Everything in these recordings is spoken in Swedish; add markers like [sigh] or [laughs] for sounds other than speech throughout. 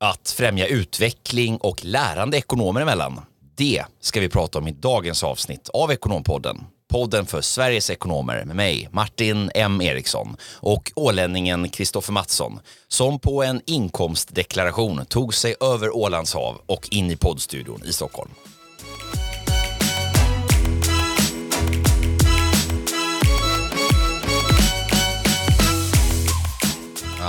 Att främja utveckling och lärande ekonomer emellan. Det ska vi prata om i dagens avsnitt av Ekonompodden. Podden för Sveriges ekonomer med mig, Martin M Eriksson och ålänningen Kristoffer Mattsson som på en inkomstdeklaration tog sig över Ålands hav och in i poddstudion i Stockholm.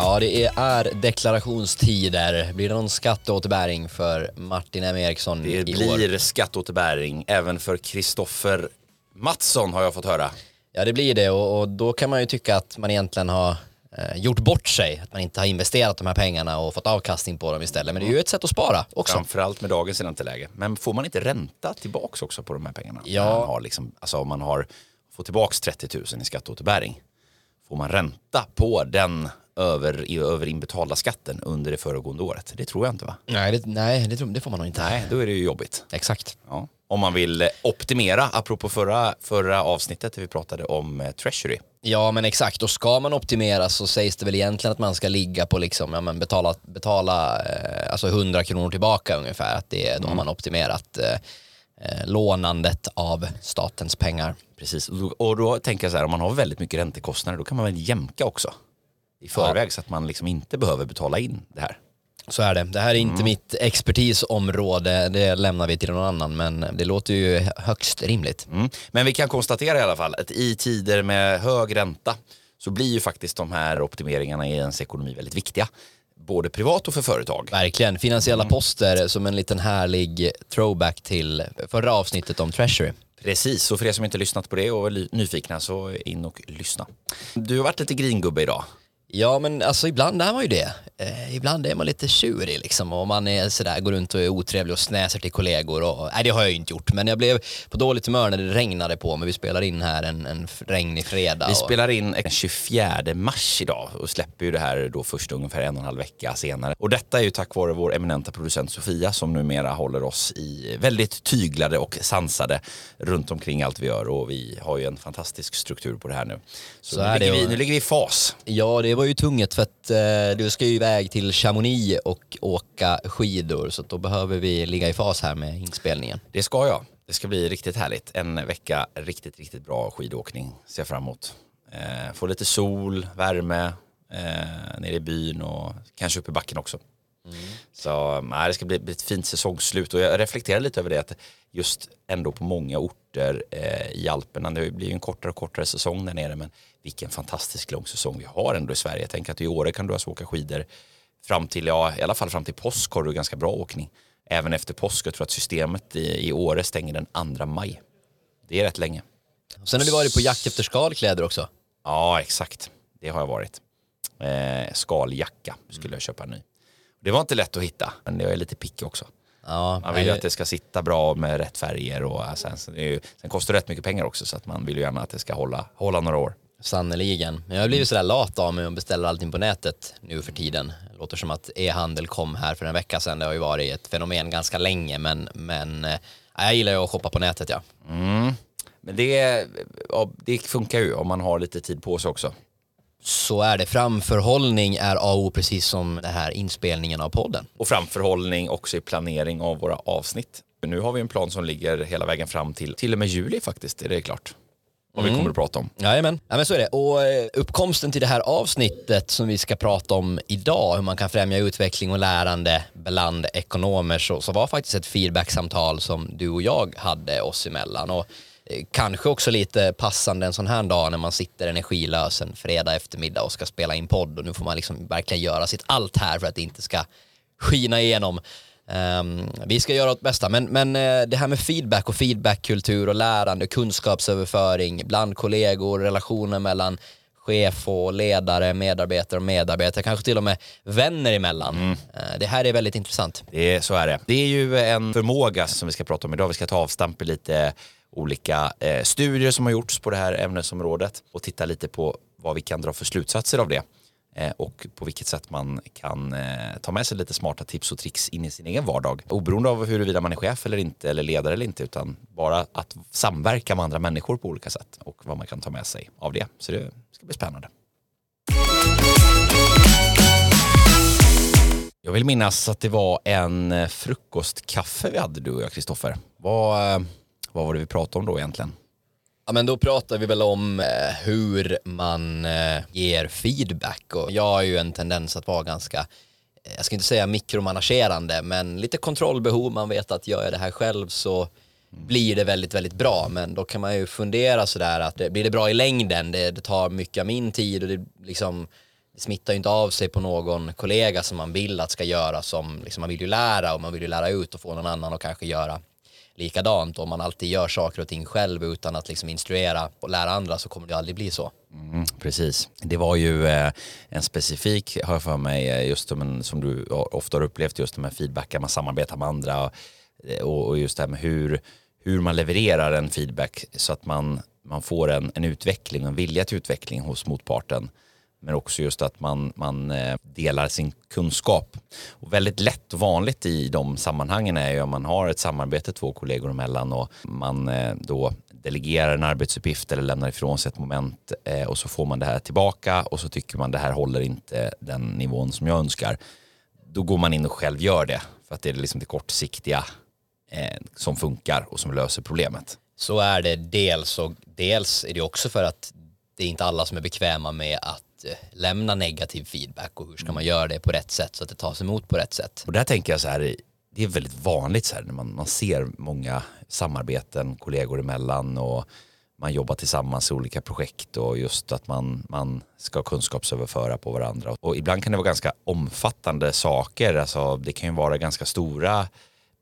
Ja, det är deklarationstider. Blir det någon skatteåterbäring för Martin M Eriksson Det i blir år? skatteåterbäring även för Kristoffer Mattsson har jag fått höra. Ja, det blir det och, och då kan man ju tycka att man egentligen har eh, gjort bort sig. Att man inte har investerat de här pengarna och fått avkastning på dem istället. Men det är ju ett sätt att spara också. Framförallt med dagens ränteläge. Men får man inte ränta tillbaks också på de här pengarna? Ja. Man har liksom, alltså om man har fått tillbaks 30 000 i skatteåterbäring. Får man ränta på den över, inbetalda skatten under det föregående året? Det tror jag inte va? Nej, det, nej det, tror- det får man nog inte. Nej, då är det ju jobbigt. Exakt. Ja. Om man vill optimera, apropå förra, förra avsnittet där vi pratade om eh, Treasury. Ja men exakt, och ska man optimera så sägs det väl egentligen att man ska ligga på liksom, ja, men betala, betala eh, alltså 100 kronor tillbaka ungefär. Att det, då har man optimerat eh, eh, lånandet av statens pengar. Precis, och då, och då tänker jag så här, om man har väldigt mycket räntekostnader då kan man väl jämka också i förväg så att man liksom inte behöver betala in det här. Så är det. Det här är inte mitt expertisområde, det lämnar vi till någon annan, men det låter ju högst rimligt. Mm. Men vi kan konstatera i alla fall att i tider med hög ränta så blir ju faktiskt de här optimeringarna i ens ekonomi väldigt viktiga. Både privat och för företag. Verkligen. Finansiella poster som en liten härlig throwback till förra avsnittet om Treasury. Precis, så för er som inte lyssnat på det och är nyfikna så in och lyssna. Du har varit lite gringubbe idag. Ja men alltså ibland är man ju det. Eh, ibland är man lite tjurig liksom och man är sådär, går runt och är otrevlig och snäser till kollegor och, nej det har jag ju inte gjort men jag blev på dåligt humör när det regnade på mig. Vi spelar in här en, en regnig fredag. Vi och, spelar in den 24 mars idag och släpper ju det här då först ungefär en och en halv vecka senare. Och detta är ju tack vare vår eminenta producent Sofia som numera håller oss i väldigt tyglade och sansade runt omkring allt vi gör och vi har ju en fantastisk struktur på det här nu. Så, Så nu, ligger vi, nu ligger vi i fas. Ja det var ju tungt för att eh, du ska ju iväg till Chamonix och åka skidor så då behöver vi ligga i fas här med inspelningen. Det ska jag. Det ska bli riktigt härligt. En vecka riktigt, riktigt bra skidåkning ser jag fram emot. Eh, få lite sol, värme, eh, nere i byn och kanske upp i backen också. Så nej, det ska bli, bli ett fint säsongsslut och jag reflekterar lite över det att just ändå på många orter eh, i Alperna, det blir ju en kortare och kortare säsong där nere men vilken fantastisk lång säsong vi har ändå i Sverige. Jag tänker att i Åre kan du alltså åka skidor fram till, ja i alla fall fram till påsk har du ganska bra åkning. Även efter påsk, jag tror att systemet i, i Åre stänger den 2 maj. Det är rätt länge. Sen har du varit på jakt efter skalkläder också. Ja, exakt. Det har jag varit. Eh, skaljacka skulle jag köpa en ny. Det var inte lätt att hitta, men jag är lite picky också. Ja, Man vill ju att det ska sitta bra med rätt färger och sen, ju, sen kostar det rätt mycket pengar också så att man vill ju gärna att det ska hålla, hålla några år. Sannerligen. Men jag har blivit sådär lat av mig och beställer allting på nätet nu för tiden. Det låter som att e-handel kom här för en vecka sedan. Det har ju varit ett fenomen ganska länge men, men eh, jag gillar ju att shoppa på nätet ja. Men det, det funkar ju om man har lite tid på sig också. Så är det. Framförhållning är A och precis som den här inspelningen av podden. Och framförhållning också i planering av våra avsnitt. Nu har vi en plan som ligger hela vägen fram till till och med juli faktiskt, är det klart. Vad vi kommer att prata om. Jajamän. Ja, men så är det. Och eh, uppkomsten till det här avsnittet som vi ska prata om idag, hur man kan främja utveckling och lärande bland ekonomer, så, så var faktiskt ett feedbacksamtal som du och jag hade oss emellan. Och eh, kanske också lite passande en sån här dag när man sitter energilös en fredag eftermiddag och ska spela in podd och nu får man liksom verkligen göra sitt allt här för att det inte ska skina igenom. Ehm, vi ska göra vårt bästa, men, men eh, det här med feedback och feedbackkultur och lärande, kunskapsöverföring bland kollegor, relationer mellan chef och ledare, medarbetare och medarbetare, kanske till och med vänner emellan. Eh, det här är väldigt intressant. Det är, så är det. Det är ju en förmåga som vi ska prata om idag. Vi ska ta avstamp i lite olika eh, studier som har gjorts på det här ämnesområdet och titta lite på vad vi kan dra för slutsatser av det Eh, och på vilket sätt man kan eh, ta med sig lite smarta tips och tricks in i sin egen vardag. Oberoende av huruvida man är chef eller inte eller ledare eller inte utan bara att samverka med andra människor på olika sätt och vad man kan ta med sig av det. Så det ska bli spännande. Jag vill minnas att det var en frukostkaffe vi hade du och jag Kristoffer. Vad, eh, vad var det vi pratade om då egentligen? Ja men då pratar vi väl om eh, hur man eh, ger feedback och jag har ju en tendens att vara ganska eh, jag ska inte säga mikromanagerande men lite kontrollbehov, man vet att gör jag det här själv så blir det väldigt, väldigt bra. Men då kan man ju fundera sådär att eh, blir det bra i längden? Det, det tar mycket av min tid och det liksom det smittar ju inte av sig på någon kollega som man vill att ska göra som liksom man vill ju lära och man vill ju lära ut och få någon annan att kanske göra likadant. Om man alltid gör saker och ting själv utan att liksom instruera och lära andra så kommer det aldrig bli så. Mm, precis. Det var ju eh, en specifik, har jag för mig, eh, just som, som du ofta har upplevt, just de här feedbackar, man samarbetar med andra eh, och, och just det här med hur, hur man levererar en feedback så att man, man får en, en utveckling, en vilja till utveckling hos motparten men också just att man, man eh, delar sin kunskap. Och väldigt lätt och vanligt i de sammanhangen är ju om man har ett samarbete två kollegor emellan och man eh, då delegerar en arbetsuppgift eller lämnar ifrån sig ett moment eh, och så får man det här tillbaka och så tycker man det här håller inte den nivån som jag önskar. Då går man in och själv gör det för att det är liksom det kortsiktiga som funkar och som löser problemet. Så är det dels och dels är det också för att det är inte alla som är bekväma med att Eh, lämna negativ feedback och hur ska man göra det på rätt sätt så att det tas emot på rätt sätt. Och där tänker jag så här, det är väldigt vanligt så här när man, man ser många samarbeten kollegor emellan och man jobbar tillsammans i olika projekt och just att man, man ska kunskapsöverföra på varandra. Och ibland kan det vara ganska omfattande saker, alltså det kan ju vara ganska stora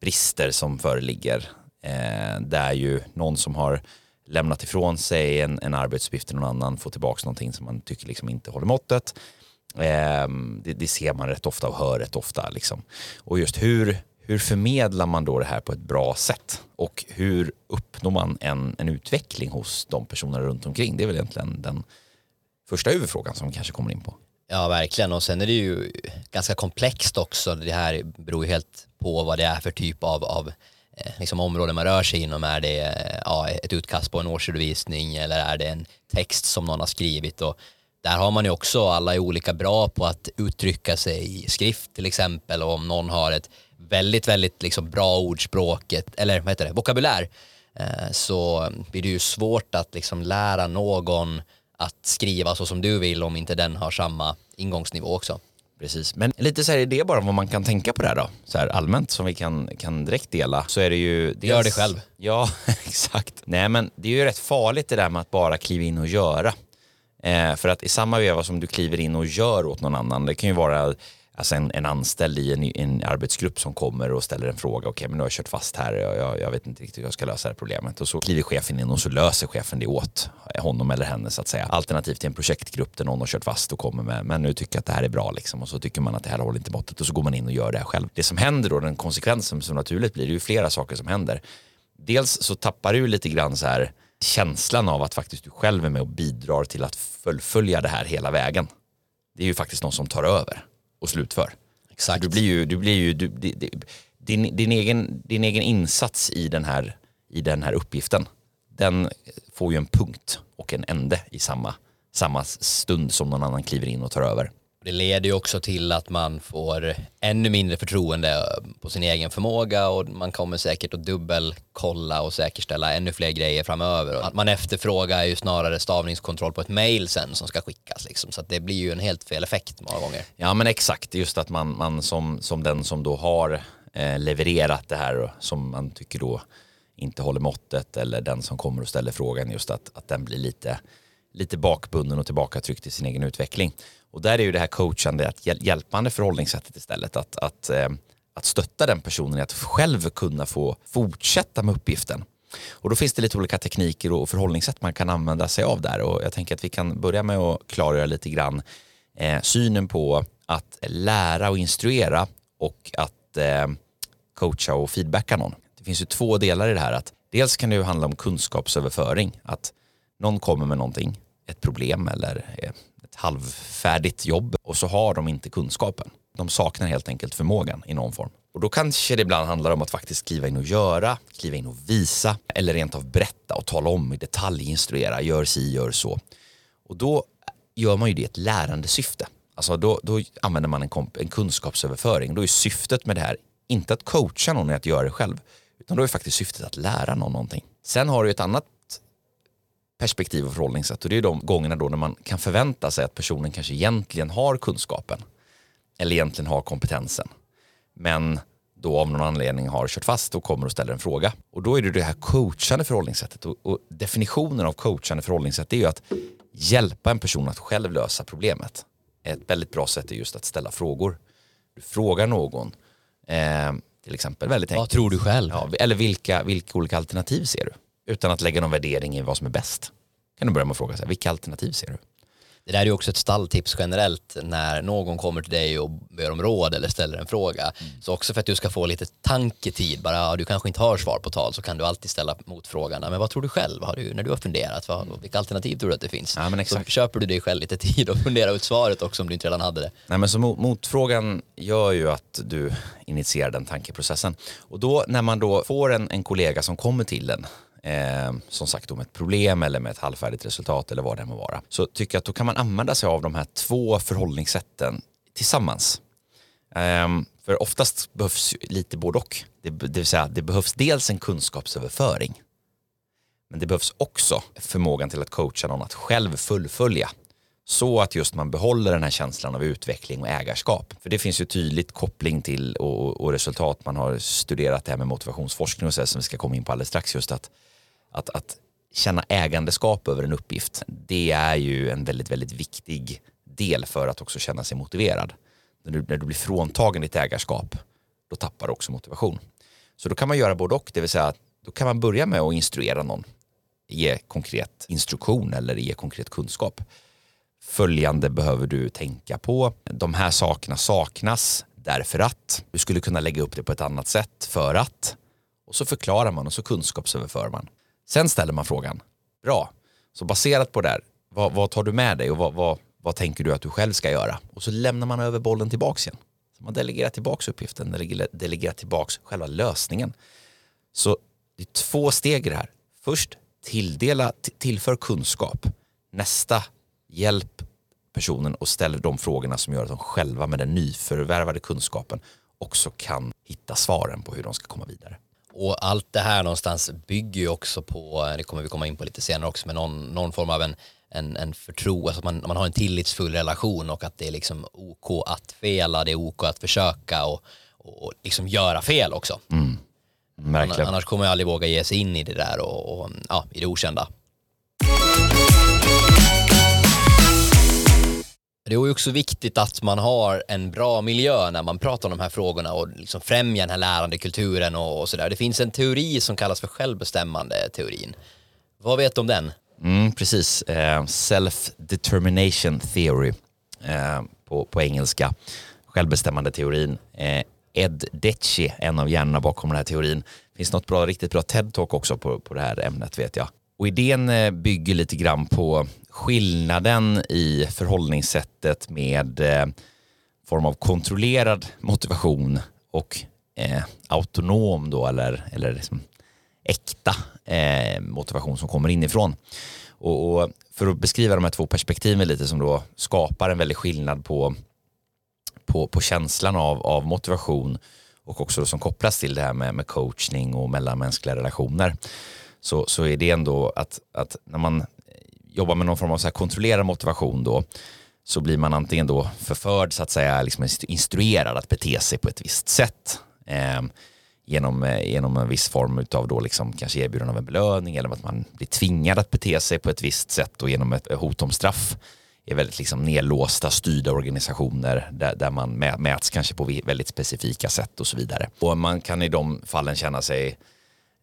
brister som föreligger. Eh, där ju någon som har lämnat ifrån sig en, en arbetsuppgift till någon annan, få tillbaka någonting som man tycker liksom inte håller måttet. Eh, det, det, ser man rätt ofta och hör rätt ofta. Liksom. Och just hur, hur förmedlar man då det här på ett bra sätt? Och hur uppnår man en, en utveckling hos de personerna runt omkring? Det är väl egentligen den första huvudfrågan som vi kanske kommer in på. Ja, verkligen. Och sen är det ju ganska komplext också. Det här beror ju helt på vad det är för typ av, av Eh, liksom område man rör sig inom. Är det eh, ja, ett utkast på en årsredovisning eller är det en text som någon har skrivit? Och där har man ju också, alla är olika bra på att uttrycka sig i skrift till exempel och om någon har ett väldigt, väldigt liksom bra ordspråket, eller vad heter det, vokabulär, eh, så blir det ju svårt att liksom lära någon att skriva så som du vill om inte den har samma ingångsnivå också. Precis, men lite så här idé bara vad man kan tänka på det här då, så här allmänt som vi kan, kan direkt dela. Så är det ju... Dels, Gör det själv. Ja, [laughs] exakt. Nej men det är ju rätt farligt det där med att bara kliva in och göra. Eh, för att i samma veva som du kliver in och gör åt någon annan, det kan ju vara alltså en, en anställd i en, en arbetsgrupp som kommer och ställer en fråga. Okej, okay, men nu har jag kört fast här. Jag, jag, jag, vet inte riktigt hur jag ska lösa det här problemet. Och så kliver chefen in och så löser chefen det åt honom eller henne så att säga. Alternativt till en projektgrupp där någon har kört fast och kommer med, men nu tycker jag att det här är bra liksom. Och så tycker man att det här håller inte måttet och så går man in och gör det här själv. Det som händer då, den konsekvensen som naturligt blir, det är ju flera saker som händer. Dels så tappar du lite grann så här känslan av att faktiskt du själv är med och bidrar till att fullfölja det här hela vägen. Det är ju faktiskt någon som tar över och slutför. Exakt. Du blir ju, du blir ju du, din, din, egen, din egen insats i den, här, i den här uppgiften, den får ju en punkt och en ände i samma, samma stund som någon annan kliver in och tar över. Det leder ju också till att man får ännu mindre förtroende eh, på sin egen förmåga och man kommer säkert att dubbelkolla och säkerställa ännu fler grejer framöver. Att man efterfrågar ju snarare stavningskontroll på ett mail sen som ska skickas liksom. så att det blir ju en helt fel effekt många gånger. Ja men exakt, just att man, man som, som den som då har eh, levererat det här och som man tycker då inte håller måttet eller den som kommer och ställer frågan just att, att den blir lite, lite bakbunden och tillbakatryckt i sin egen utveckling. Och där är ju det här coachande, att hjälpande förhållningssättet istället. Att, att, eh, att stötta den personen i att själv kunna få fortsätta med uppgiften. Och då finns det lite olika tekniker och förhållningssätt man kan använda sig av där. Och jag tänker att vi kan börja med att klargöra lite grann eh, synen på att lära och instruera och att eh, coacha och feedbacka någon. Det finns ju två delar i det här. Att dels kan det ju handla om kunskapsöverföring. Att någon kommer med någonting, ett problem eller eh, halvfärdigt jobb och så har de inte kunskapen. De saknar helt enkelt förmågan i någon form. Och då kanske det ibland handlar om att faktiskt kliva in och göra, kliva in och visa eller rent av berätta och tala om i detalj, instruera, gör si, gör så. Och då gör man ju det i ett lärande syfte. Alltså då, då använder man en, en kunskapsöverföring. Då är syftet med det här inte att coacha någon i att göra det själv, utan då är faktiskt syftet att lära någon någonting. Sen har du ett annat perspektiv och förhållningssätt och det är de gångerna då när man kan förvänta sig att personen kanske egentligen har kunskapen eller egentligen har kompetensen. Men då av någon anledning har kört fast och kommer och ställer en fråga. Och då är det det här coachande förhållningssättet. Och, och definitionen av coachande förhållningssätt är ju att hjälpa en person att själv lösa problemet. Ett väldigt bra sätt är just att ställa frågor. Du frågar någon, eh, till exempel väldigt Vad enkelt. tror du själv? Ja, eller vilka, vilka olika alternativ ser du? Utan att lägga någon värdering i vad som är bäst. Kan du börja med att fråga sig, vilka alternativ ser du? Det där är ju också ett stalltips generellt när någon kommer till dig och ber om råd eller ställer en fråga. Mm. Så också för att du ska få lite tanketid, bara ja, du kanske inte har svar på tal så kan du alltid ställa motfrågan, men vad tror du själv? Har du, när du har funderat, vad, vilka alternativ tror du att det finns? Ja, så köper du dig själv lite [laughs] tid och fundera ut svaret också om du inte redan hade det. Nej, men så mot- motfrågan gör ju att du initierar den tankeprocessen. Och då när man då får en, en kollega som kommer till en, eh, som sagt då med ett problem eller med ett halvfärdigt resultat eller vad det må vara, så tycker jag att då kan man använda sig av de här två förhållningssätten tillsammans. Eh, för oftast behövs lite både och. Det, det vill säga, det behövs dels en kunskapsöverföring, men det behövs också förmågan till att coacha någon att själv fullfölja. Så att just man behåller den här känslan av utveckling och ägarskap. För det finns ju tydligt koppling till och, och resultat. Man har studerat det här med motivationsforskning och så här, som vi ska komma in på alldeles strax. Just att, att, att känna ägandeskap över en uppgift, det är ju en väldigt, väldigt viktig del för att också känna sig motiverad. När du, när du blir fråntagen ditt ägarskap, då tappar du också motivation. Så då kan man göra både och, det vill säga då kan man börja med att instruera någon, ge konkret instruktion eller ge konkret kunskap. Följande behöver du tänka på. De här sakerna saknas därför att. Du skulle kunna lägga upp det på ett annat sätt för att. Och så förklarar man och så kunskapsöverför man. Sen ställer man frågan, bra, så baserat på det här, vad, vad tar du med dig och vad, vad, vad tänker du att du själv ska göra? Och så lämnar man över bollen tillbaks igen. Så man delegerar tillbaks uppgiften, delegerar, delegerar tillbaks själva lösningen. Så det är två steg i det här. Först tilldela, tillför kunskap. Nästa, hjälp personen och ställ de frågorna som gör att de själva med den nyförvärvade kunskapen också kan hitta svaren på hur de ska komma vidare. Och allt det här någonstans bygger ju också på, det kommer vi komma in på lite senare också, med någon, någon form av en, en, en förtro, alltså man, man har en tillitsfull relation och att det är liksom OK att fela, det är OK att försöka och, och liksom göra fel också. Verkligen. Annars kommer jag aldrig våga ge sig in i det där och, och ja, i det okända. Det är också viktigt att man har en bra miljö när man pratar om de här frågorna och liksom främja den här lärandekulturen och, och sådär. Det finns en teori som kallas för självbestämmande teorin. Vad vet du om den? Mm, precis. Eh, Self-determination theory eh, på, på engelska. Självbestämmande teorin. Eh, Ed Deci, en av hjärnorna bakom den här teorin. Det finns något bra, riktigt bra TED-talk också på, på det här ämnet vet jag. Och idén eh, bygger lite grann på skillnaden i förhållningssättet med eh, form av kontrollerad motivation och eh, autonom då eller, eller liksom äkta eh, motivation som kommer inifrån. Och, och för att beskriva de här två perspektiven lite som då skapar en väldig skillnad på, på, på känslan av, av motivation och också då som kopplas till det här med, med coachning och mellanmänskliga relationer så, så är det ändå att, att när man jobbar med någon form av så här kontrollerad motivation då så blir man antingen då förförd så att säga, liksom instruerad att bete sig på ett visst sätt. Eh, genom, eh, genom en viss form av då liksom kanske erbjudande av en belöning eller att man blir tvingad att bete sig på ett visst sätt och genom ett hot om straff är väldigt liksom nedlåsta, styrda organisationer där, där man mäts kanske på väldigt specifika sätt och så vidare. Och man kan i de fallen känna sig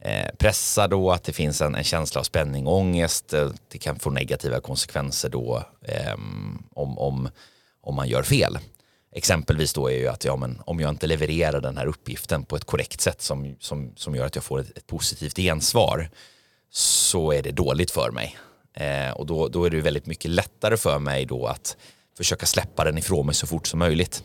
Eh, pressa då, att det finns en, en känsla av spänning och ångest. Eh, det kan få negativa konsekvenser då ehm, om, om, om man gör fel. Exempelvis då är ju att ja, men om jag inte levererar den här uppgiften på ett korrekt sätt som, som, som gör att jag får ett, ett positivt gensvar så är det dåligt för mig. Eh, och då, då är det ju väldigt mycket lättare för mig då att försöka släppa den ifrån mig så fort som möjligt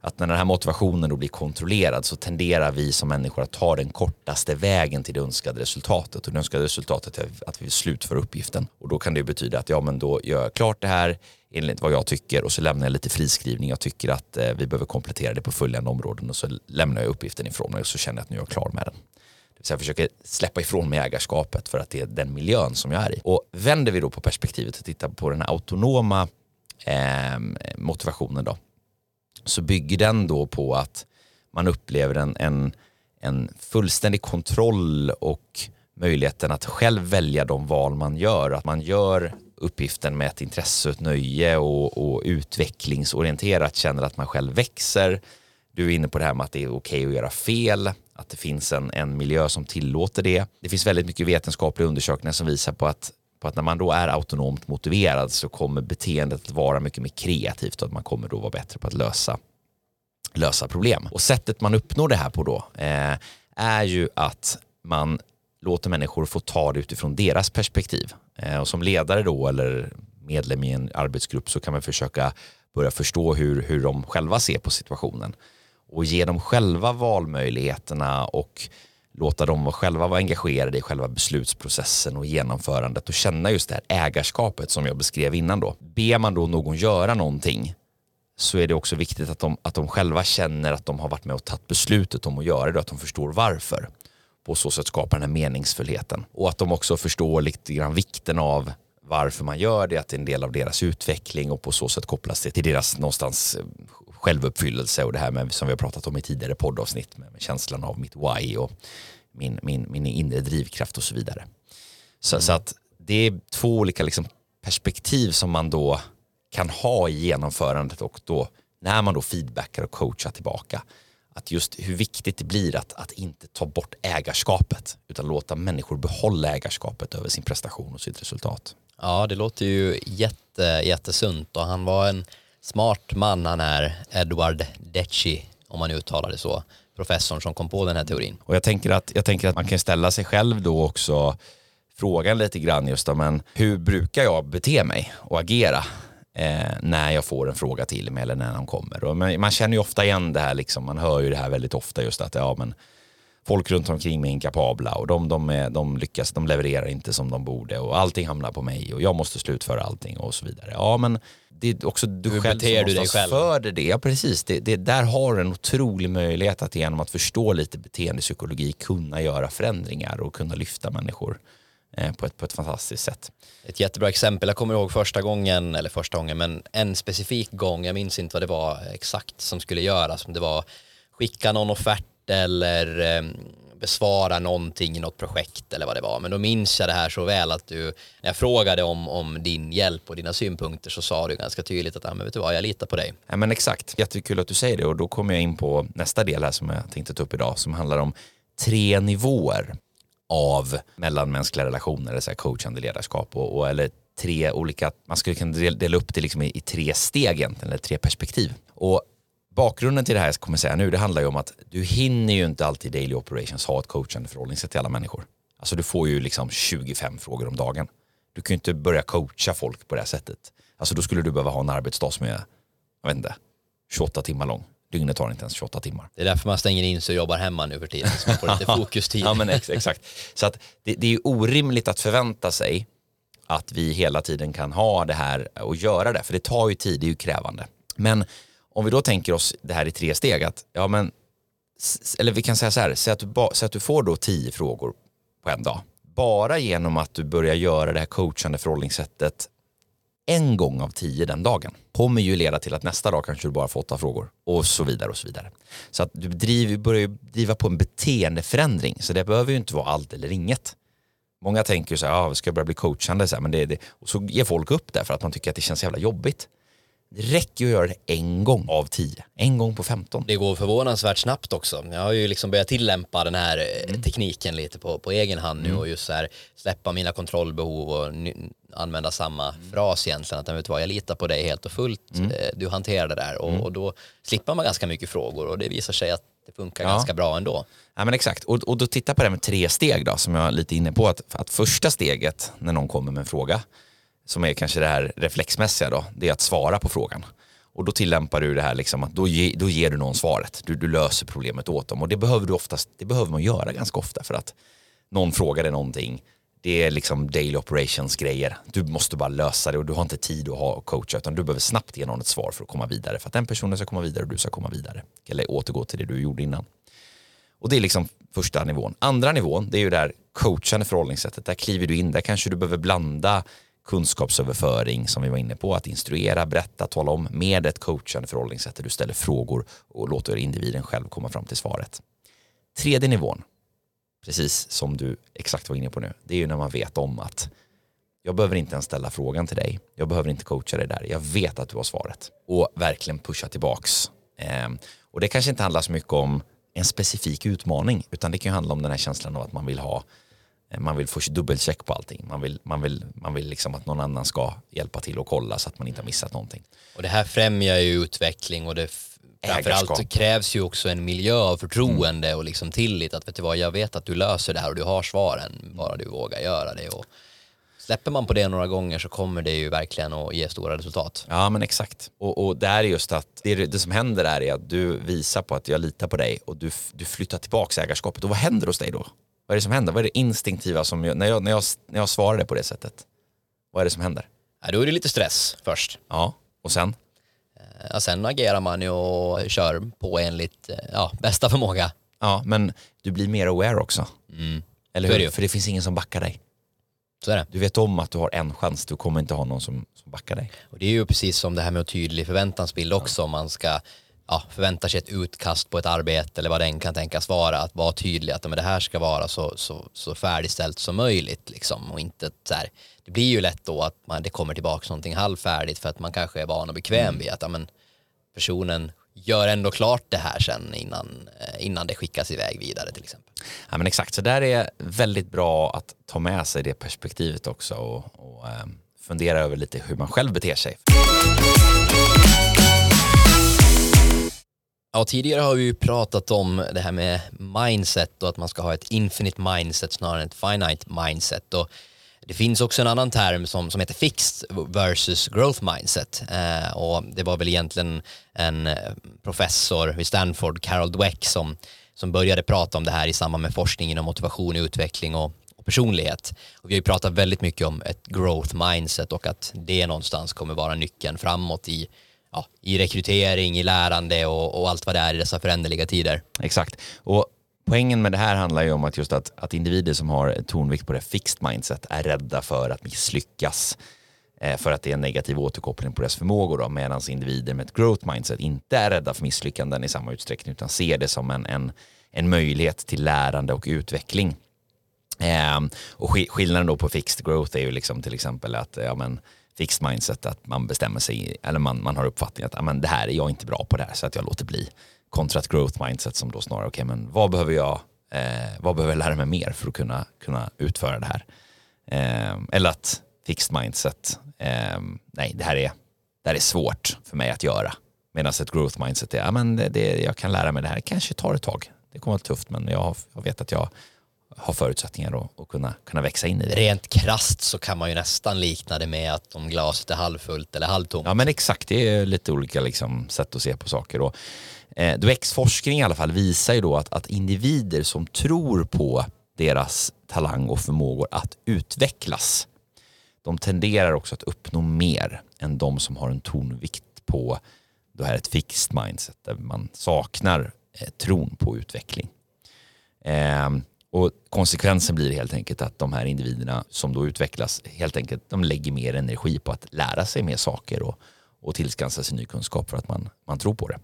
att när den här motivationen då blir kontrollerad så tenderar vi som människor att ta den kortaste vägen till det önskade resultatet. Och det önskade resultatet är att vi slutför uppgiften. Och då kan det betyda att ja, men då gör jag klart det här enligt vad jag tycker och så lämnar jag lite friskrivning. Jag tycker att eh, vi behöver komplettera det på följande områden och så lämnar jag uppgiften ifrån mig och så känner jag att nu är jag klar med den. Det vill säga jag försöker släppa ifrån mig ägarskapet för att det är den miljön som jag är i. Och vänder vi då på perspektivet och tittar på den här autonoma eh, motivationen då så bygger den då på att man upplever en, en, en fullständig kontroll och möjligheten att själv välja de val man gör. Att man gör uppgiften med ett intresse, ett nöje och, och utvecklingsorienterat känner att man själv växer. Du är inne på det här med att det är okej okay att göra fel, att det finns en, en miljö som tillåter det. Det finns väldigt mycket vetenskapliga undersökningar som visar på att på att när man då är autonomt motiverad så kommer beteendet att vara mycket mer kreativt och att man kommer då vara bättre på att lösa, lösa problem. Och sättet man uppnår det här på då eh, är ju att man låter människor få ta det utifrån deras perspektiv. Eh, och som ledare då eller medlem i en arbetsgrupp så kan man försöka börja förstå hur, hur de själva ser på situationen och ge dem själva valmöjligheterna och låta dem själva vara engagerade i själva beslutsprocessen och genomförandet och känna just det här ägarskapet som jag beskrev innan då. Ber man då någon göra någonting så är det också viktigt att de, att de själva känner att de har varit med och tagit beslutet om att göra det och att de förstår varför. På så sätt skapar den här meningsfullheten. Och att de också förstår lite grann vikten av varför man gör det, att det är en del av deras utveckling och på så sätt kopplas det till deras någonstans eh, självuppfyllelse och det här med, som vi har pratat om i tidigare poddavsnitt med, med känslan av mitt why och min, min, min inre drivkraft och så vidare. Så, mm. så att det är två olika liksom perspektiv som man då kan ha i genomförandet och då när man då feedbackar och coachar tillbaka att just hur viktigt det blir att, att inte ta bort ägarskapet utan låta människor behålla ägarskapet över sin prestation och sitt resultat. Ja, det låter ju jätte, jättesunt och han var en smart man han är, Edward Decci, om man uttalar det så, professorn som kom på den här teorin. Och jag tänker att, jag tänker att man kan ställa sig själv då också frågan lite grann just om men hur brukar jag bete mig och agera eh, när jag får en fråga till mig eller när de kommer. Och man, man, känner ju ofta igen det här, liksom, man hör ju det här väldigt ofta just att ja, men folk runt omkring mig är inkapabla och de, de, är, de lyckas, de levererar inte som de borde och allting hamnar på mig och jag måste slutföra allting och så vidare. Ja men det är också du Hur själv som du dig själv? för det. Ja precis, det, det, där har du en otrolig möjlighet att genom att förstå lite beteendepsykologi kunna göra förändringar och kunna lyfta människor eh, på ett, på ett fantastiskt sätt. Ett jättebra exempel, jag kommer ihåg första gången, eller första gången, men en specifik gång, jag minns inte vad det var exakt som skulle göras, det var skicka någon offert eller eh, besvara någonting i något projekt eller vad det var. Men då minns jag det här så väl att du, när jag frågade om, om din hjälp och dina synpunkter så sa du ganska tydligt att men vet du vad, jag litar på dig. Ja, men exakt, jättekul att du säger det och då kommer jag in på nästa del här som jag tänkte ta upp idag som handlar om tre nivåer av mellanmänskliga relationer, det vill coachande ledarskap och, och, eller tre olika, man skulle kunna dela upp det liksom i, i tre steg egentligen, eller tre perspektiv. Och bakgrunden till det här jag kommer säga nu, det handlar ju om att du hinner ju inte alltid i daily operations ha ett coachande förhållningssätt till alla människor. Alltså du får ju liksom 25 frågor om dagen. Du kan ju inte börja coacha folk på det här sättet. Alltså då skulle du behöva ha en arbetsdag som är, jag vet inte, 28 timmar lång. Dygnet tar inte ens 28 timmar. Det är därför man stänger in sig och jobbar hemma nu för tiden, så man får lite [laughs] fokustid. ja men ex exakt. Så att det, det är orimligt att förvänta sig att vi hela tiden kan ha det här och göra det, för det tar ju tid, det är ju krävande. Men om vi då tänker oss det här i tre steg, att, ja, men, eller vi kan säga så här, säg att, du, säg att du får då tio frågor på en dag. Bara genom att du börjar göra det här coachande förhållningssättet en gång av tio den dagen kommer ju leda till att nästa dag kanske du bara får åtta frågor och så vidare och så vidare. Så att du driver, börjar driva på en beteendeförändring så det behöver ju inte vara allt eller inget. Många tänker så här, ah, ska jag börja bli coachande? Så här, men det, det, och så ger folk upp det för att man tycker att det känns jävla jobbigt. Det räcker ju att göra det en gång av tio, en gång på femton. Det går förvånansvärt snabbt också. Jag har ju liksom börjat tillämpa den här eh, mm. tekniken lite på, på egen hand nu mm. och just så här släppa mina kontrollbehov och använda samma mm. fras egentligen. Att vet vad, jag litar på dig helt och fullt. Mm. Eh, du hanterar det där och, mm. och, då slipper man ganska mycket frågor och det visar sig att det funkar ja. ganska bra ändå. Ja men exakt, och, och då titta på det med tre steg då som jag är lite inne på. Att, att första steget när någon kommer med en fråga som är kanske det här reflexmässiga då, det är att svara på frågan. Och då tillämpar du det här liksom att då, ge, då ger du någon svaret. Du, du löser problemet åt dem. Och det behöver du oftast, det behöver man göra ganska ofta för att någon frågar dig någonting. Det är liksom daily operations grejer. Du måste bara lösa det och du har inte tid att ha coacha utan du behöver snabbt ge någon ett svar för att komma vidare. För att den personen ska komma vidare och du ska komma vidare. Eller återgå till det du gjorde innan. Och det är liksom första nivån. Andra nivån, det är ju det här coachande förhållningssättet. Där kliver du in, där kanske du behöver blanda kunskapsöverföring som vi var inne på, att instruera, berätta, tala om med ett coachande förhållningssätt där du ställer frågor och låter individen själv komma fram till svaret. Tredje nivån, precis som du exakt var inne på nu, det är ju när man vet om att jag behöver inte ens ställa frågan till dig, jag behöver inte coacha dig där, jag vet att du har svaret och verkligen pusha tillbaks. Ehm, och det kanske inte handlar så mycket om en specifik utmaning utan det kan ju handla om den här känslan av att man vill ha man vill få dubbelcheck på allting. Man vill, man vill, man vill liksom att någon annan ska hjälpa till och kolla så att man inte har missat någonting. Och det här främjar ju utveckling och det framförallt krävs ju också en miljö av förtroende mm. och liksom tillit att vet du vad, jag vet att du löser det här och du har svaren, bara du vågar göra det. Och släpper man på det några gånger så kommer det ju verkligen att ge stora resultat. Ja men exakt. Och, och det är just att det, det som händer är att du visar på att jag litar på dig och du, du flyttar tillbaka ägarskapet. Och vad händer hos dig då? Vad är det som händer? Vad är det instinktiva som, jag, när, jag, när, jag, när jag svarar det på det sättet? Vad är det som händer? Ja, då är det lite stress först. Ja, och sen? Eh, ja, sen agerar man ju och kör på enligt eh, ja, bästa förmåga. Ja, men du blir mer aware också. Mm. Eller hur? Det För det finns ingen som backar dig. Så är det. Du vet om att du har en chans, du kommer inte ha någon som, som backar dig. Och det är ju precis som det här med tydlig förväntansbild också. Ja. Man ska ja, förväntar sig ett utkast på ett arbete eller vad den kan tänkas vara, att vara tydlig att men det här ska vara så, så, så färdigställt som möjligt. Liksom. Och inte så här, det blir ju lätt då att man, det kommer tillbaka någonting halvfärdigt för att man kanske är van och bekväm mm. vid att ja, men, personen gör ändå klart det här sen innan, eh, innan det skickas iväg vidare till exempel. Ja men exakt, så där är väldigt bra att ta med sig det perspektivet också och, och eh, fundera över lite hur man själv beter sig. Ja, tidigare har vi ju pratat om det här med mindset och att man ska ha ett infinite mindset snarare än ett finite mindset. Och det finns också en annan term som, som heter fixed versus growth mindset. Eh, och det var väl egentligen en professor vid Stanford, Carol Dweck, som, som började prata om det här i samband med forskning inom motivation, utveckling och, och personlighet. Och vi har ju pratat väldigt mycket om ett growth mindset och att det någonstans kommer vara nyckeln framåt i ja, i rekrytering, i lärande och, och, allt vad det är i dessa föränderliga tider. Exakt. Och poängen med det här handlar ju om att just att, att individer som har tonvikt på det fixed mindset är rädda för att misslyckas eh, för att det är en negativ återkoppling på deras förmågor medan individer med ett growth mindset inte är rädda för misslyckanden i samma utsträckning utan ser det som en, en, en möjlighet till lärande och utveckling. Ehm, och skillnaden då på fixed growth är ju liksom till exempel att ja, men, fixed mindset att man bestämmer sig, eller man, man har uppfattningen att men det här är jag inte bra på det här så att jag låter bli. Kontra ett growth mindset som då snarare, okej okay, men vad behöver jag, eh, vad behöver jag lära mig mer för att kunna, kunna utföra det här? Eh, eller att fixed mindset, eh, nej det här, är, det här är svårt för mig att göra. Medan ett growth mindset är, ja men det, det, jag kan lära mig det här, kanske tar ett tag. Det kommer att vara tufft men jag, jag vet att jag har förutsättningar att, att kunna, kunna växa in i det. Rent krast så kan man ju nästan likna det med att om glaset är halvfullt eller halvtomt. Ja men exakt, det är lite olika liksom, sätt att se på saker. Och, eh, Dwex-forskning i alla fall visar ju då att, att individer som tror på deras talang och förmågor att utvecklas, de tenderar också att uppnå mer än de som har en tonvikt på det här ett fixed mindset där man saknar eh, tron på utveckling. Eh, och konsekvensen blir helt enkelt att de här individerna som då utvecklas helt enkelt de lägger mer energi på att lära sig mer saker och, och tillskansa sig ny kunskap för att man, man tror på det.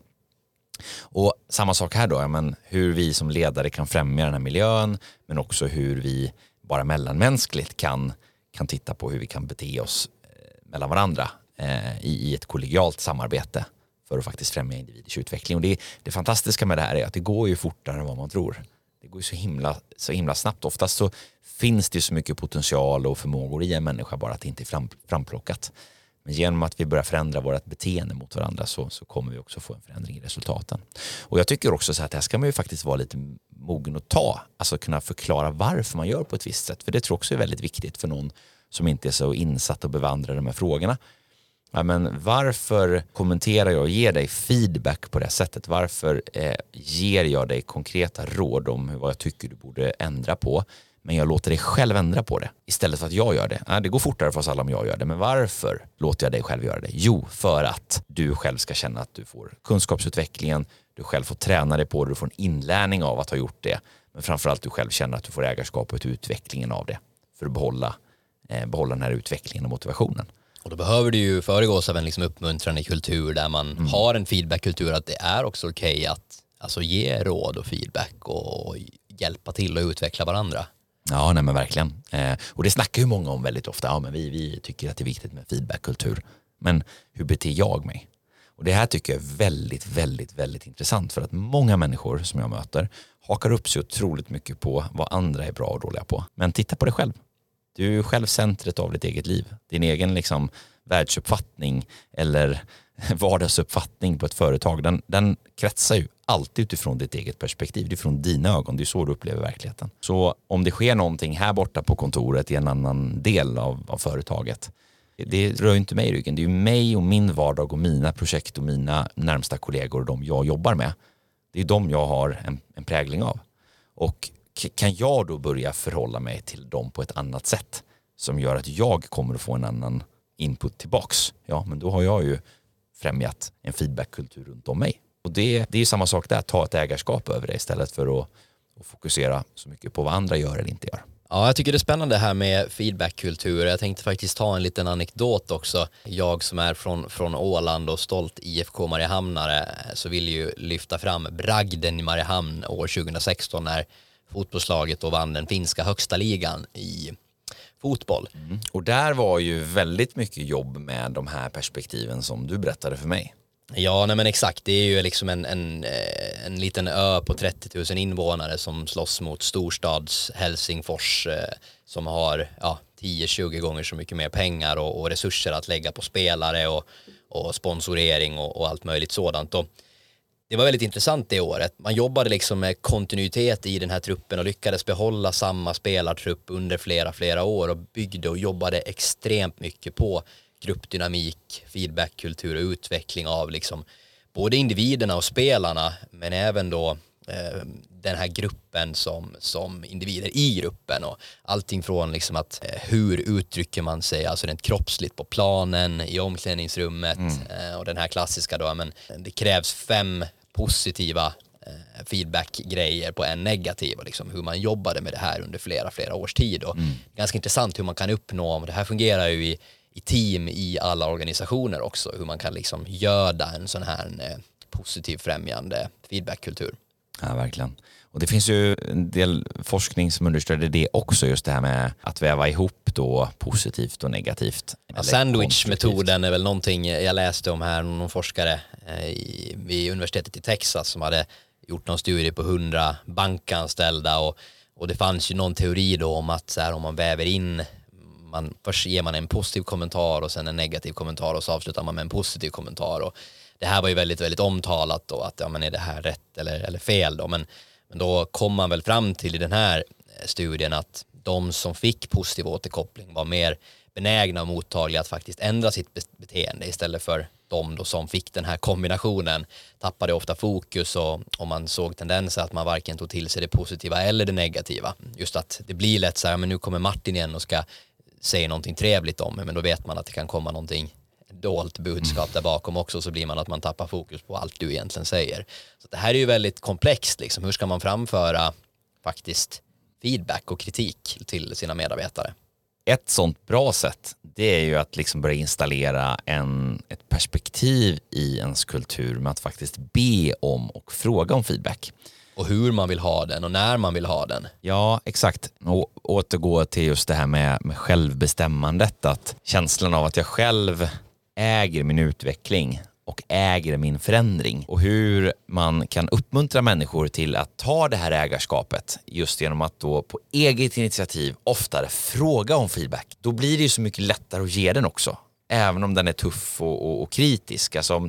Och samma sak här då, men hur vi som ledare kan främja den här miljön men också hur vi bara mellanmänskligt kan, kan titta på hur vi kan bete oss eh, mellan varandra eh, i, i ett kollegialt samarbete för att faktiskt främja individers utveckling. Och det, det fantastiska med det här är att det går ju fortare än vad man tror det går ju så himla, så himla snabbt. Oftast så finns det så mycket potential och förmågor i en människa bara att det inte är fram, framplockat. Men genom att vi börjar förändra vårt beteende mot varandra så, så kommer vi också få en förändring i resultaten. Och jag tycker också så att det här ska man ju faktiskt vara lite mogen att ta. Alltså kunna förklara varför man gör på ett visst sätt. För det tror jag också är väldigt viktigt för någon som inte är så insatt och bevandrad i de här frågorna. Ja, men varför kommenterar jag och ger dig feedback på det sättet? Varför eh, ger jag dig konkreta råd om vad jag tycker du borde ändra på? Men jag låter dig själv ändra på det istället för att jag gör det. Ja, det går fortare för oss alla om jag gör det, men varför låter jag dig själv göra det? Jo, för att du själv ska känna att du får kunskapsutvecklingen, du själv får träna dig på det, du får en inlärning av att ha gjort det. Men framförallt du själv känner att du får ägarskapet och utvecklingen av det för att behålla, eh, behålla den här utvecklingen och motivationen. Och då behöver det ju föregås av en liksom uppmuntrande kultur där man mm. har en feedbackkultur att det är också okej okay att alltså, ge råd och feedback och hjälpa till och utveckla varandra. Ja, nej men verkligen. Eh, och det snackar ju många om väldigt ofta. Ja, men vi, vi tycker att det är viktigt med feedbackkultur. Men hur beter jag mig? Och det här tycker jag är väldigt, väldigt, väldigt intressant för att många människor som jag möter hakar upp sig otroligt mycket på vad andra är bra och dåliga på. Men titta på dig själv. Du är själv centret av ditt eget liv. Din egen liksom, världsuppfattning eller [laughs] vardagsuppfattning på ett företag, den, den kretsar ju alltid utifrån ditt eget perspektiv. Det är från dina ögon, det är så du upplever verkligheten. Så om det sker någonting här borta på kontoret i en annan del av, av företaget, det rör ju inte mig i ryggen. Det är ju mig och min vardag och mina projekt och mina närmsta kollegor och de jag jobbar med. Det är de jag har en, en prägling av. Och kan jag då börja förhålla mig till dem på ett annat sätt som gör att jag kommer att få en annan input tillbaks, ja men då har jag ju främjat en feedbackkultur runt om mig. Och det, det är samma sak där, ta ett ägarskap över det istället för att, att fokusera så mycket på vad andra gör eller inte gör. Ja, jag tycker det är spännande här med feedbackkultur. Jag tänkte faktiskt ta en liten anekdot också. Jag som är från, från Åland och stolt IFK Mariehamnare eh, så vill ju lyfta fram bragden i Mariehamn år 2016 när fotbollslaget då vann den finska högsta ligan i fotboll. Mm. Och där var ju väldigt mycket jobb med de här perspektiven som du berättade för mig. Ja, nej men exakt. Det är ju liksom en, en, eh, en liten ö på 30 000 invånare som slåss mot storstads Helsingfors eh, som har ja, 10-20 gånger så mycket mer pengar och, och, resurser att lägga på spelare och, och sponsorering och, och allt möjligt sådant. Och det var väldigt intressant det året. Man jobbade liksom med kontinuitet i den här truppen och lyckades behålla samma spelartrupp under flera, flera år och byggde och jobbade extremt mycket på gruppdynamik, feedbackkultur och utveckling av liksom både individerna och spelarna men även då eh, den här gruppen som, som individer i gruppen och allting från liksom att eh, hur uttrycker man sig, alltså rent kroppsligt på planen, i omklädningsrummet mm. eh, och den här klassiska då, men det krävs fem positiva eh, feedback-grejer på en negativ och liksom hur man jobbade med det här under flera, flera års tid och mm. ganska intressant hur man kan uppnå, det här fungerar ju i i team i alla organisationer också, hur man kan liksom göda en sån här eh, positiv främjande feedbackkultur. Ja, verkligen. Och det finns ju en del forskning som understöder det också, just det här med att väva ihop då positivt och negativt. Ja, Sandwich-metoden är väl någonting jag läste om här, någon forskare eh, i, vid universitetet i Texas som hade gjort någon studie på hundra bankanställda och, och det fanns ju någon teori då om att så här, om man väver in man, först ger man en positiv kommentar och sen en negativ kommentar och så avslutar man med en positiv kommentar. Och det här var ju väldigt, väldigt omtalat då att ja, men är det här rätt eller, eller fel då? Men, men då kom man väl fram till i den här eh, studien att de som fick positiv återkoppling var mer benägna och mottagliga att faktiskt ändra sitt beteende istället för de då som fick den här kombinationen tappade ofta fokus och, och man såg tendenser att man varken tog till sig det positiva eller det negativa. Just att det blir lätt så här, men nu kommer Martin igen och ska säga någonting trevligt om mig, men då vet man att det kan komma någonting dolt budskap där bakom också så blir man att man tappar fokus på allt du egentligen säger. Så det här är ju väldigt komplext liksom. Hur ska man framföra faktiskt feedback och kritik till sina medarbetare? Ett sånt bra sätt det är ju att liksom börja installera en, ett perspektiv i ens kultur med att faktiskt be om och fråga om feedback och hur man vill ha den och när man vill ha den. Ja, exakt. Och återgå till just det här med, med självbestämmandet, att känslan av att jag själv äger min utveckling och äger min förändring och hur man kan uppmuntra människor till att ta det här ägarskapet just genom att då på eget initiativ oftare fråga om feedback. Då blir det ju så mycket lättare att ge den också, även om den är tuff och, och, och kritisk. Alltså,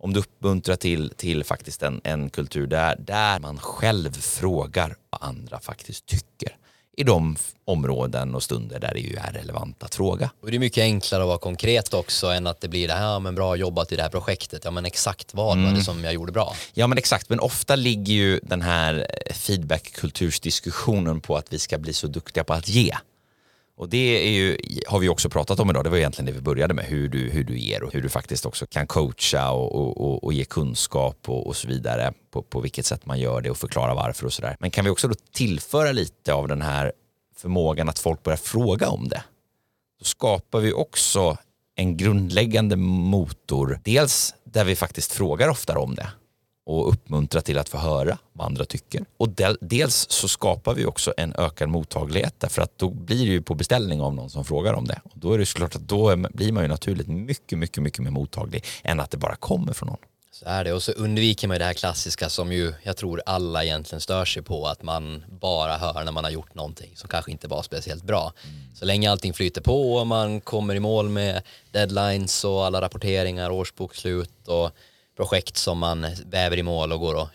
om du uppmuntrar till, till faktiskt en, en kultur där, där man själv frågar vad andra faktiskt tycker i de områden och stunder där det ju är relevant att fråga. Och det är mycket enklare att vara konkret också än att det blir det här, ja, men bra jobbat i det här projektet, ja men exakt vad mm. var det mm. som jag gjorde bra? Ja men exakt, men ofta ligger ju den här feedback-kultursdiskussionen på att vi ska bli så duktiga på att ge. Och det är ju, har vi också pratat om idag, det var egentligen det vi började med, hur du, hur du ger och hur du faktiskt också kan coacha och, och, och, och ge kunskap och, och, så vidare på, på vilket sätt man gör det och förklara varför och sådär. Men kan vi också då tillföra lite av den här förmågan att folk börjar fråga om det, då skapar vi också en grundläggande motor, dels där vi faktiskt frågar oftare om det och uppmuntra till att få höra vad andra tycker. Och dels så skapar vi också en ökad mottaglighet därför att då blir det ju på beställning av någon som frågar om det. Och då är det såklart att då blir man ju naturligt mycket, mycket, mycket mer mottaglig än att det bara kommer från någon. Så är det och så undviker man det här klassiska som ju jag tror alla egentligen stör sig på att man bara hör när man har gjort någonting som kanske inte var speciellt bra. Mm. Så länge allting flyter på och man kommer i mål med deadlines och alla rapporteringar, årsbokslut och projekt som man väver i mål och går och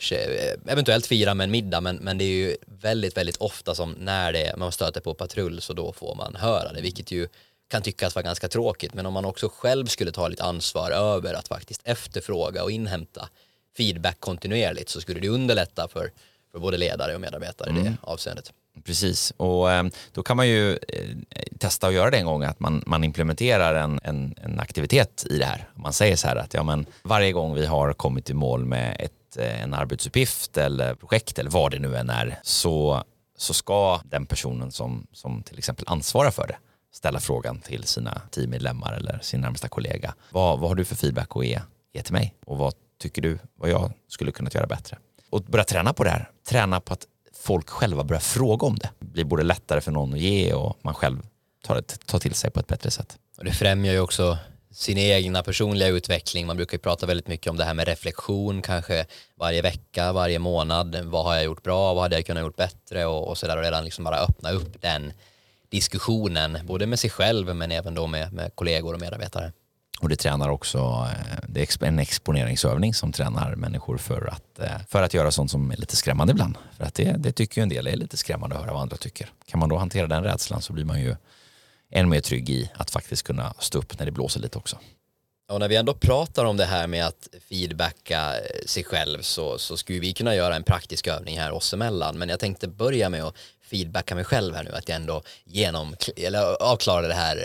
eventuellt firar med en middag men, men det är ju väldigt, väldigt ofta som när det, man stöter på patrull så då får man höra det vilket ju kan tyckas vara ganska tråkigt men om man också själv skulle ta lite ansvar över att faktiskt efterfråga och inhämta feedback kontinuerligt så skulle det underlätta för, för både ledare och medarbetare mm. i det mm. avseendet. Precis, och ehm, då kan man ju eh, testa att göra det en gång att man, man implementerar en, en, en, aktivitet i det här. Man säger så här att ja, men varje gång vi har kommit i mål med ett, eh, en arbetsuppgift eller projekt eller vad det nu än är så, så ska den personen som, som till exempel ansvarar för det ställa frågan till sina teammedlemmar eller sin närmsta kollega. Vad, vad har du för feedback att ge, ge till mig och vad tycker du vad jag skulle kunna göra bättre? Och börja träna på det här. Träna på att folk själva börjar fråga om det. Det blir både lättare för någon att ge och man själv tar, det, tar till sig på ett bättre sätt. Och det främjar ju också sin egna personliga utveckling. Man brukar ju prata väldigt mycket om det här med reflektion, kanske varje vecka, varje månad. Vad har jag gjort bra? Vad hade jag kunnat gjort bättre? Och, och sådär och redan liksom bara öppna upp den diskussionen, både med sig själv men även då med, med kollegor och medarbetare. Och det tränar också, eh, det är en exponeringsövning som tränar människor för att, eh, för att göra sånt som är lite skrämmande ibland. För att det, det tycker ju en del är lite skrämmande att höra vad andra tycker. Kan man då hantera den rädslan så blir man ju än mer trygg i att faktiskt kunna stå upp när det blåser lite också. Och när vi ändå pratar om det här med att feedbacka eh, sig själv så, så skulle vi kunna göra en praktisk övning här oss emellan. Men jag tänkte börja med att feedbacka mig själv här nu att jag ändå genom, eller avklarade det här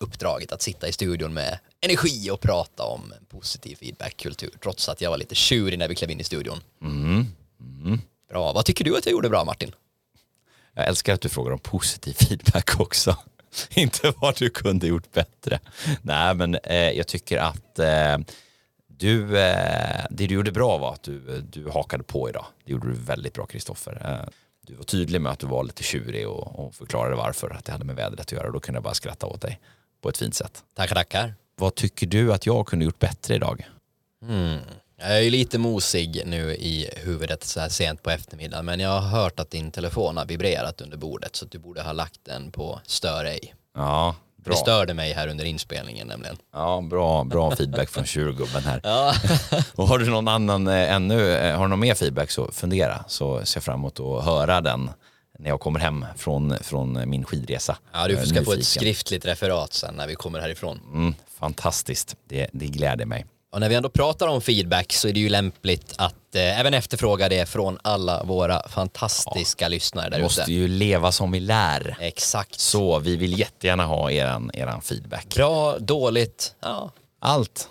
uppdraget att sitta i studion med energi och prata om positiv feedbackkultur trots att jag var lite tjurig när vi klev in i studion. Mm. Mm. Bra, vad tycker du att jag gjorde bra Martin? Jag älskar att du frågar om positiv feedback [laughs] också. Inte vad du kunde gjort bättre. Nej men eh, jag tycker att eh, du, eh, det du gjorde bra var att du, du hakade på idag. Det gjorde du väldigt bra Kristoffer. Du var tydlig med att du var lite tjurig och, och förklarade varför, att det hade med vädret att göra. Då kunde jag bara skratta åt dig på ett fint sätt. Tackar, tackar. Vad tycker du att jag kunde gjort bättre idag? Mm. Jag är ju lite mosig nu i huvudet så här sent på eftermiddagen men jag har hört att din telefon har vibrerat under bordet så att du borde ha lagt den på stör ej. Ja, bra. Det störde mig här under inspelningen nämligen. Ja, bra, bra feedback från tjurgubben här. [laughs] Ja. [laughs] och har du någon annan eh, ännu, eh, har du någon mer feedback så fundera så ser jag fram emot att höra den när jag kommer hem från, från min skidresa. Ja, du ska få ett skriftligt referat sen när vi kommer härifrån. Mm, fantastiskt, det, det gläder mig. Och när vi ändå pratar om feedback så är det ju lämpligt att eh, även efterfråga det från alla våra fantastiska ja, lyssnare där ute. Vi måste ju leva som vi lär. Exakt. Så vi vill jättegärna ha eran, eran feedback. Bra, dåligt, ja. Allt.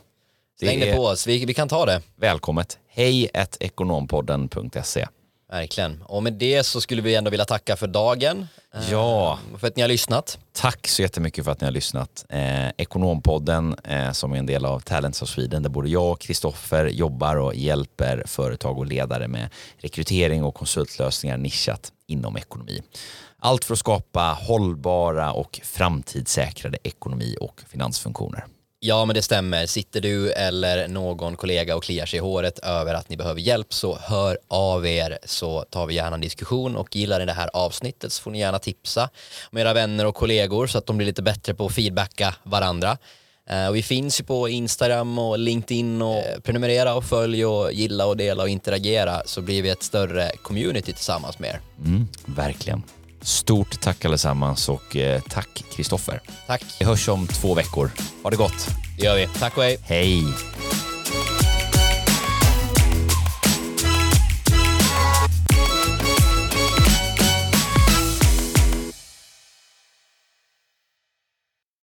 Släng det på oss, vi, vi kan ta det. Välkommet. Hej ekonompodden.se Verkligen. Och med det så skulle vi ändå vilja tacka för dagen. Ja. Eh, för att ni har lyssnat. Tack så jättemycket för att ni har lyssnat. Eh, Ekonompodden eh, som är en del av Talents of Sweden där både jag och Kristoffer jobbar och hjälper företag och ledare med rekrytering och konsultlösningar nischat inom ekonomi. Allt för att skapa hållbara och framtidssäkrade ekonomi och finansfunktioner. Ja, men det stämmer. Sitter du eller någon kollega och kliar sig i håret över att ni behöver hjälp så hör av er så tar vi gärna en diskussion och gillar ni det här avsnittet så får ni gärna tipsa om era vänner och kollegor så att de blir lite bättre på att feedbacka varandra. Eh, och vi finns ju på Instagram och LinkedIn och prenumerera och följ och gilla och dela och interagera så blir vi ett större community tillsammans med er. Mm, verkligen. Stort tack allesammans och eh, tack Kristoffer. Tack. Vi hörs om två veckor. Ha det gott. Det gör vi. Tack och hej. Hej!